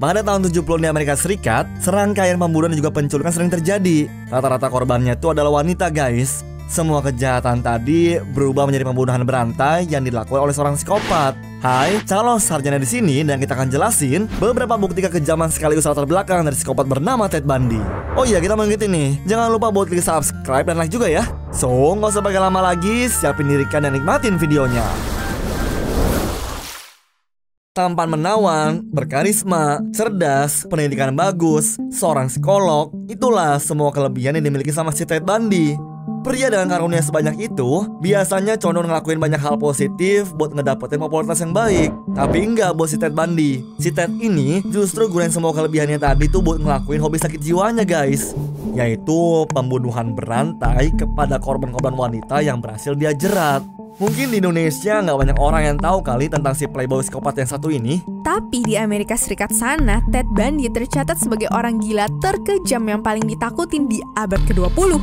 Pada tahun 70 di Amerika Serikat, serangkaian pembunuhan dan juga penculikan sering terjadi. Rata-rata korbannya itu adalah wanita, guys. Semua kejahatan tadi berubah menjadi pembunuhan berantai yang dilakukan oleh seorang psikopat. Hai, calon sarjana di sini dan kita akan jelasin beberapa bukti kekejaman sekaligus latar belakang dari psikopat bernama Ted Bundy. Oh iya, kita gitu nih. Jangan lupa buat klik subscribe dan like juga ya. So, nggak usah pakai lama lagi, siapin diri dan nikmatin videonya tampan menawan, berkarisma, cerdas, pendidikan bagus, seorang psikolog, itulah semua kelebihan yang dimiliki sama si Ted Bundy. Pria dengan karunia sebanyak itu biasanya condong ngelakuin banyak hal positif buat ngedapetin popularitas yang baik. Tapi enggak buat si Ted Bundy. Si Ted ini justru gunain semua kelebihannya tadi tuh buat ngelakuin hobi sakit jiwanya guys. Yaitu pembunuhan berantai kepada korban-korban wanita yang berhasil dia jerat. Mungkin di Indonesia nggak banyak orang yang tahu kali tentang si playboy psikopat yang satu ini. Tapi di Amerika Serikat sana, Ted Bundy tercatat sebagai orang gila terkejam yang paling ditakutin di abad ke-20.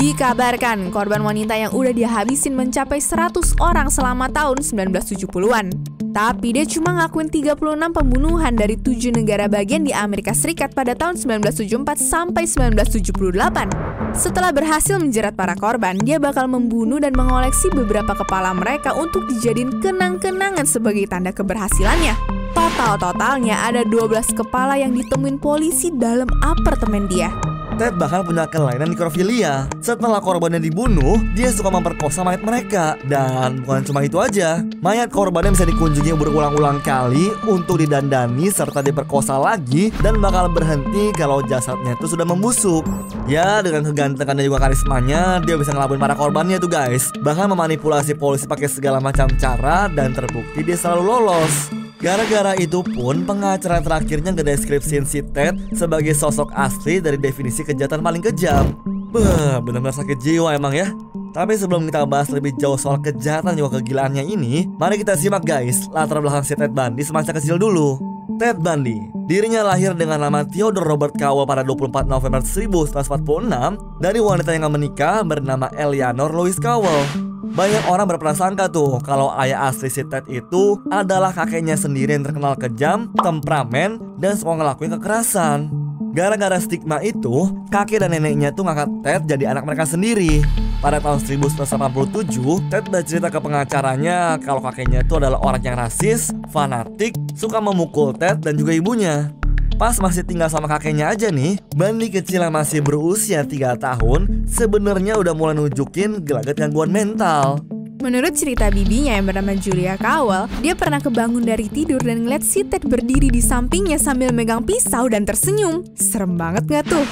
Dikabarkan korban wanita yang udah dia habisin mencapai 100 orang selama tahun 1970-an. Tapi dia cuma ngakuin 36 pembunuhan dari 7 negara bagian di Amerika Serikat pada tahun 1974 sampai 1978. Setelah berhasil menjerat para korban, dia bakal membunuh dan mengoleksi beberapa kepala mereka untuk dijadiin kenang-kenangan sebagai tanda keberhasilannya. Total-totalnya ada 12 kepala yang ditemuin polisi dalam apartemen dia. Ted bahkan punya kelainan nekrofilia. Setelah korbannya dibunuh, dia suka memperkosa mayat mereka. Dan bukan cuma itu aja, mayat korbannya bisa dikunjungi berulang-ulang kali untuk didandani serta diperkosa lagi dan bakal berhenti kalau jasadnya itu sudah membusuk. Ya, dengan kegantengan dan juga karismanya, dia bisa ngelabuin para korbannya tuh guys. Bahkan memanipulasi polisi pakai segala macam cara dan terbukti dia selalu lolos. Gara-gara itu pun pengacara terakhirnya ngedeskripsiin si Ted sebagai sosok asli dari definisi kejahatan paling kejam. Bah, benar-benar sakit jiwa emang ya. Tapi sebelum kita bahas lebih jauh soal kejahatan juga kegilaannya ini, mari kita simak guys latar belakang si Ted Bundy semasa kecil dulu. Ted Bundy, dirinya lahir dengan nama Theodore Robert Cowell pada 24 November 1946 dari wanita yang menikah bernama Eleanor Louise Cowell. Banyak orang berprasangka tuh kalau ayah asli si Ted itu adalah kakeknya sendiri yang terkenal kejam, temperamen, dan suka ngelakuin kekerasan. Gara-gara stigma itu, kakek dan neneknya tuh ngangkat Ted jadi anak mereka sendiri. Pada tahun 1987, Ted bercerita ke pengacaranya kalau kakeknya itu adalah orang yang rasis, fanatik, suka memukul Ted dan juga ibunya. Pas masih tinggal sama kakeknya aja nih, Bandi kecil yang masih berusia 3 tahun sebenarnya udah mulai nunjukin gelagat gangguan mental. Menurut cerita bibinya yang bernama Julia Cowell, dia pernah kebangun dari tidur dan ngeliat si Ted berdiri di sampingnya sambil megang pisau dan tersenyum. Serem banget gak tuh?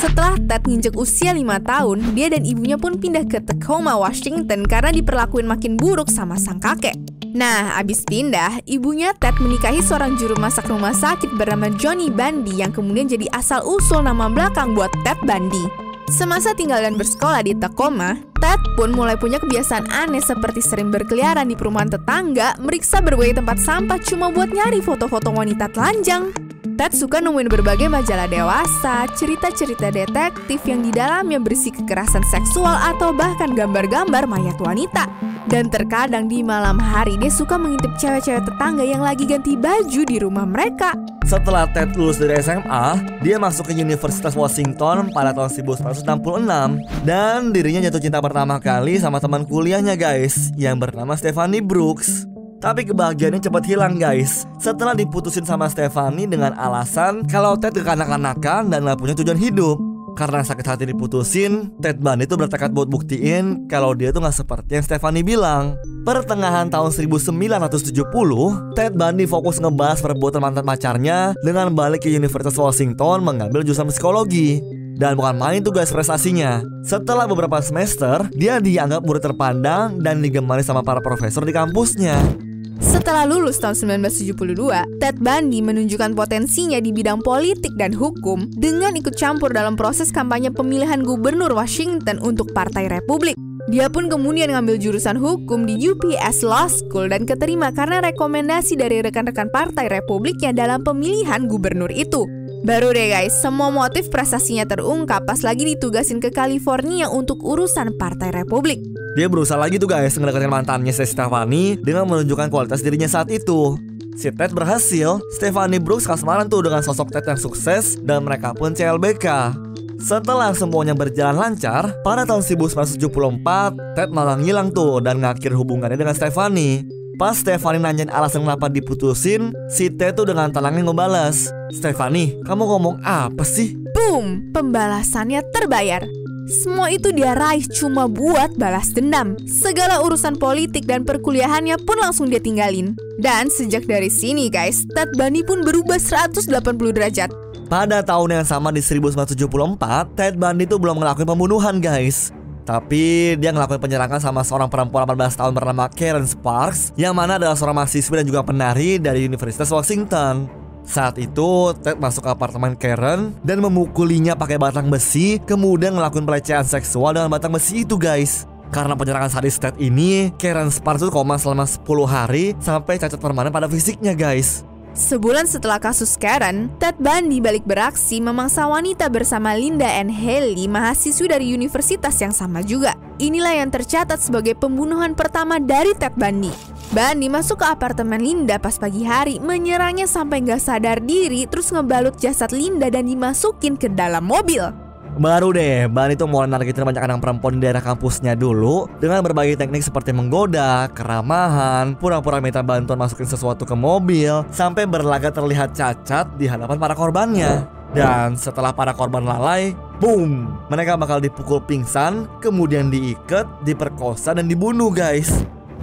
Setelah Ted nginjek usia 5 tahun, dia dan ibunya pun pindah ke Tacoma, Washington karena diperlakuin makin buruk sama sang kakek. Nah, abis pindah, ibunya Ted menikahi seorang juru masak rumah sakit bernama Johnny Bundy yang kemudian jadi asal-usul nama belakang buat Ted Bundy. Semasa tinggal dan bersekolah di Tacoma, Ted pun mulai punya kebiasaan aneh seperti sering berkeliaran di perumahan tetangga, meriksa berbagai tempat sampah cuma buat nyari foto-foto wanita telanjang. Ted suka nemuin berbagai majalah dewasa, cerita-cerita detektif yang di dalamnya berisi kekerasan seksual atau bahkan gambar-gambar mayat wanita. Dan terkadang di malam hari dia suka mengintip cewek-cewek tetangga yang lagi ganti baju di rumah mereka. Setelah Ted lulus dari SMA, dia masuk ke Universitas Washington pada tahun 1966 dan dirinya jatuh cinta pertama kali sama teman kuliahnya guys yang bernama Stephanie Brooks. Tapi kebahagiaannya cepat hilang guys Setelah diputusin sama Stephanie dengan alasan Kalau Ted kekanak-kanakan dan gak punya tujuan hidup karena sakit hati diputusin, Ted Bundy itu bertekad buat buktiin kalau dia tuh gak seperti yang Stephanie bilang. Pertengahan tahun 1970, Ted Bundy fokus ngebahas perbuatan mantan pacarnya dengan balik ke Universitas Washington mengambil jurusan psikologi. Dan bukan main tuh guys prestasinya Setelah beberapa semester Dia dianggap murid terpandang Dan digemari sama para profesor di kampusnya setelah lulus tahun 1972, Ted Bundy menunjukkan potensinya di bidang politik dan hukum dengan ikut campur dalam proses kampanye pemilihan gubernur Washington untuk Partai Republik. Dia pun kemudian ngambil jurusan hukum di UPS Law School dan keterima karena rekomendasi dari rekan-rekan Partai Republiknya dalam pemilihan gubernur itu. Baru deh guys, semua motif prestasinya terungkap pas lagi ditugasin ke California untuk urusan Partai Republik. Dia berusaha lagi tuh guys ngedeketin mantannya Stefani dengan menunjukkan kualitas dirinya saat itu. Si Ted berhasil, Stephanie Brooks kasmaran tuh dengan sosok Ted yang sukses dan mereka pun CLBK. Setelah semuanya berjalan lancar, pada tahun 1974, Ted malah ngilang tuh dan ngakhir hubungannya dengan Stephanie. Pas Stephanie nanyain alasan kenapa diputusin, si Ted tuh dengan tenangnya ngebalas. Stephanie, kamu ngomong apa sih? Boom, pembalasannya terbayar. Semua itu dia raih cuma buat balas dendam. Segala urusan politik dan perkuliahannya pun langsung dia tinggalin. Dan sejak dari sini guys, Ted Bundy pun berubah 180 derajat. Pada tahun yang sama di 1974, Ted Bundy tuh belum ngelakuin pembunuhan guys. Tapi dia ngelakuin penyerangan sama seorang perempuan 18 tahun bernama Karen Sparks Yang mana adalah seorang mahasiswa dan juga penari dari Universitas Washington saat itu, Ted masuk ke apartemen Karen dan memukulinya pakai batang besi, kemudian ngelakuin pelecehan seksual dengan batang besi itu, guys. Karena penyerangan sadis Ted ini, Karen Sparks koma selama 10 hari sampai cacat permanen pada fisiknya, guys. Sebulan setelah kasus Karen, Ted Bundy balik beraksi memangsa wanita bersama Linda and Haley, mahasiswi dari universitas yang sama juga. Inilah yang tercatat sebagai pembunuhan pertama dari Ted Bundy. Bundy masuk ke apartemen Linda pas pagi hari, menyerangnya sampai nggak sadar diri, terus ngebalut jasad Linda dan dimasukin ke dalam mobil. Baru deh, Ban itu mulai narkitin banyak anak perempuan di daerah kampusnya dulu dengan berbagai teknik seperti menggoda, keramahan, pura-pura minta bantuan masukin sesuatu ke mobil, sampai berlagak terlihat cacat di hadapan para korbannya. Dan setelah para korban lalai, boom, mereka bakal dipukul pingsan, kemudian diikat, diperkosa, dan dibunuh guys.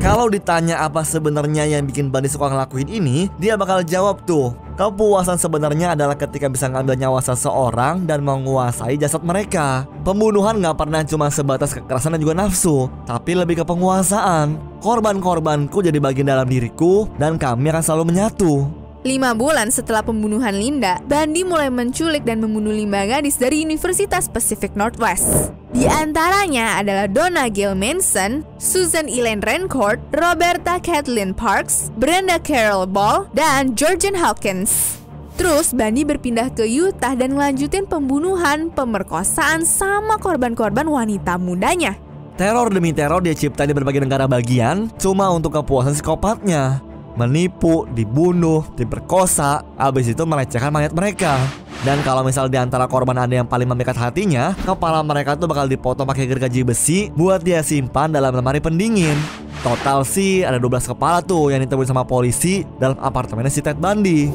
Kalau ditanya apa sebenarnya yang bikin Bandi suka ngelakuin ini, dia bakal jawab tuh. Kepuasan sebenarnya adalah ketika bisa ngambil nyawa seseorang dan menguasai jasad mereka. Pembunuhan nggak pernah cuma sebatas kekerasan dan juga nafsu, tapi lebih ke penguasaan. Korban-korbanku jadi bagian dalam diriku dan kami akan selalu menyatu. Lima bulan setelah pembunuhan Linda, Bandi mulai menculik dan membunuh lima gadis dari Universitas Pacific Northwest. Di antaranya adalah Donna Gail Manson, Susan Elaine Rencourt, Roberta Kathleen Parks, Brenda Carol Ball, dan Georgian Hawkins. Terus Bandi berpindah ke Utah dan melanjutin pembunuhan, pemerkosaan, sama korban-korban wanita mudanya. Teror demi teror dia cipta di berbagai negara bagian cuma untuk kepuasan psikopatnya menipu, dibunuh, diperkosa, abis itu melecehkan mayat mereka. Dan kalau misal di antara korban ada yang paling memikat hatinya, kepala mereka tuh bakal dipotong pakai gergaji besi buat dia simpan dalam lemari pendingin. Total sih ada 12 kepala tuh yang ditemuin sama polisi dalam apartemennya si Ted Bundy.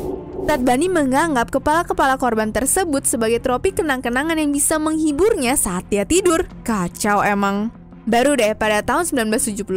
Ted Bundy menganggap kepala-kepala korban tersebut sebagai tropi kenang-kenangan yang bisa menghiburnya saat dia tidur. Kacau emang. Baru deh pada tahun 1975,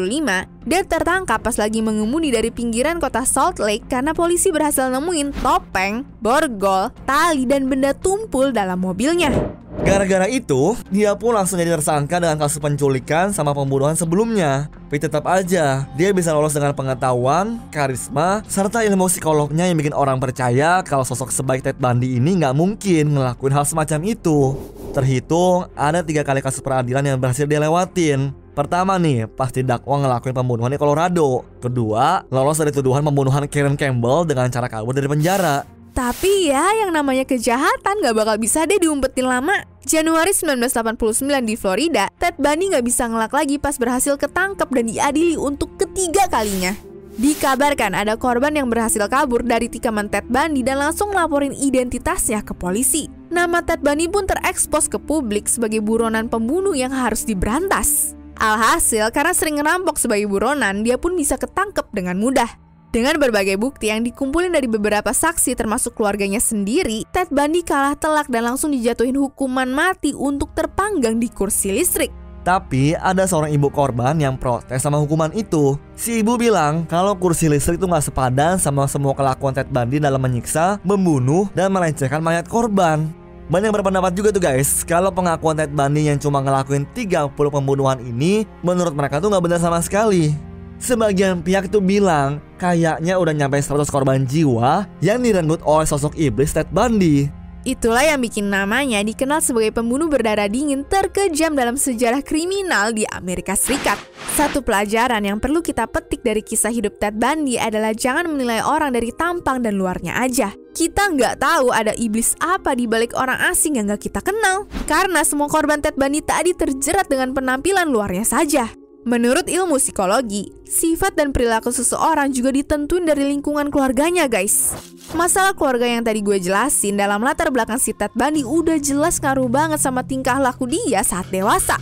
dia tertangkap pas lagi mengemudi dari pinggiran kota Salt Lake karena polisi berhasil nemuin topeng, borgol, tali, dan benda tumpul dalam mobilnya. Gara-gara itu, dia pun langsung jadi tersangka dengan kasus penculikan sama pembunuhan sebelumnya. Tapi tetap aja, dia bisa lolos dengan pengetahuan, karisma, serta ilmu psikolognya yang bikin orang percaya kalau sosok sebaik Ted Bundy ini nggak mungkin ngelakuin hal semacam itu. Terhitung, ada tiga kali kasus peradilan yang berhasil dilewatin. Pertama nih, pasti dakwa ngelakuin pembunuhan di Colorado. Kedua, lolos dari tuduhan pembunuhan Karen Campbell dengan cara kabur dari penjara. Tapi ya, yang namanya kejahatan gak bakal bisa deh diumpetin lama. Januari 1989 di Florida, Ted Bundy gak bisa ngelak lagi pas berhasil ketangkep dan diadili untuk ketiga kalinya. Dikabarkan ada korban yang berhasil kabur dari tikaman Ted Bundy dan langsung laporin identitasnya ke polisi. Nama Ted Bundy pun terekspos ke publik sebagai buronan pembunuh yang harus diberantas. Alhasil, karena sering ngerampok sebagai buronan, dia pun bisa ketangkep dengan mudah. Dengan berbagai bukti yang dikumpulin dari beberapa saksi termasuk keluarganya sendiri, Ted Bundy kalah telak dan langsung dijatuhin hukuman mati untuk terpanggang di kursi listrik. Tapi ada seorang ibu korban yang protes sama hukuman itu. Si ibu bilang kalau kursi listrik itu nggak sepadan sama semua kelakuan Ted Bundy dalam menyiksa, membunuh, dan melecehkan mayat korban. Banyak berpendapat juga tuh guys, kalau pengakuan Ted Bundy yang cuma ngelakuin 30 pembunuhan ini, menurut mereka tuh nggak benar sama sekali. Sebagian pihak itu bilang, kayaknya udah nyampe 100 korban jiwa yang direnggut oleh sosok iblis Ted Bundy. Itulah yang bikin namanya dikenal sebagai pembunuh berdarah dingin terkejam dalam sejarah kriminal di Amerika Serikat. Satu pelajaran yang perlu kita petik dari kisah hidup Ted Bundy adalah jangan menilai orang dari tampang dan luarnya aja. Kita nggak tahu ada iblis apa di balik orang asing yang nggak kita kenal. Karena semua korban Ted Bundy tadi terjerat dengan penampilan luarnya saja. Menurut ilmu psikologi, sifat dan perilaku seseorang juga ditentuin dari lingkungan keluarganya, guys. Masalah keluarga yang tadi gue jelasin dalam latar belakang si Ted Bundy udah jelas ngaruh banget sama tingkah laku dia saat dewasa.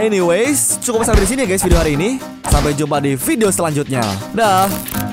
Anyways, cukup sampai di sini ya guys video hari ini. Sampai jumpa di video selanjutnya. Dah.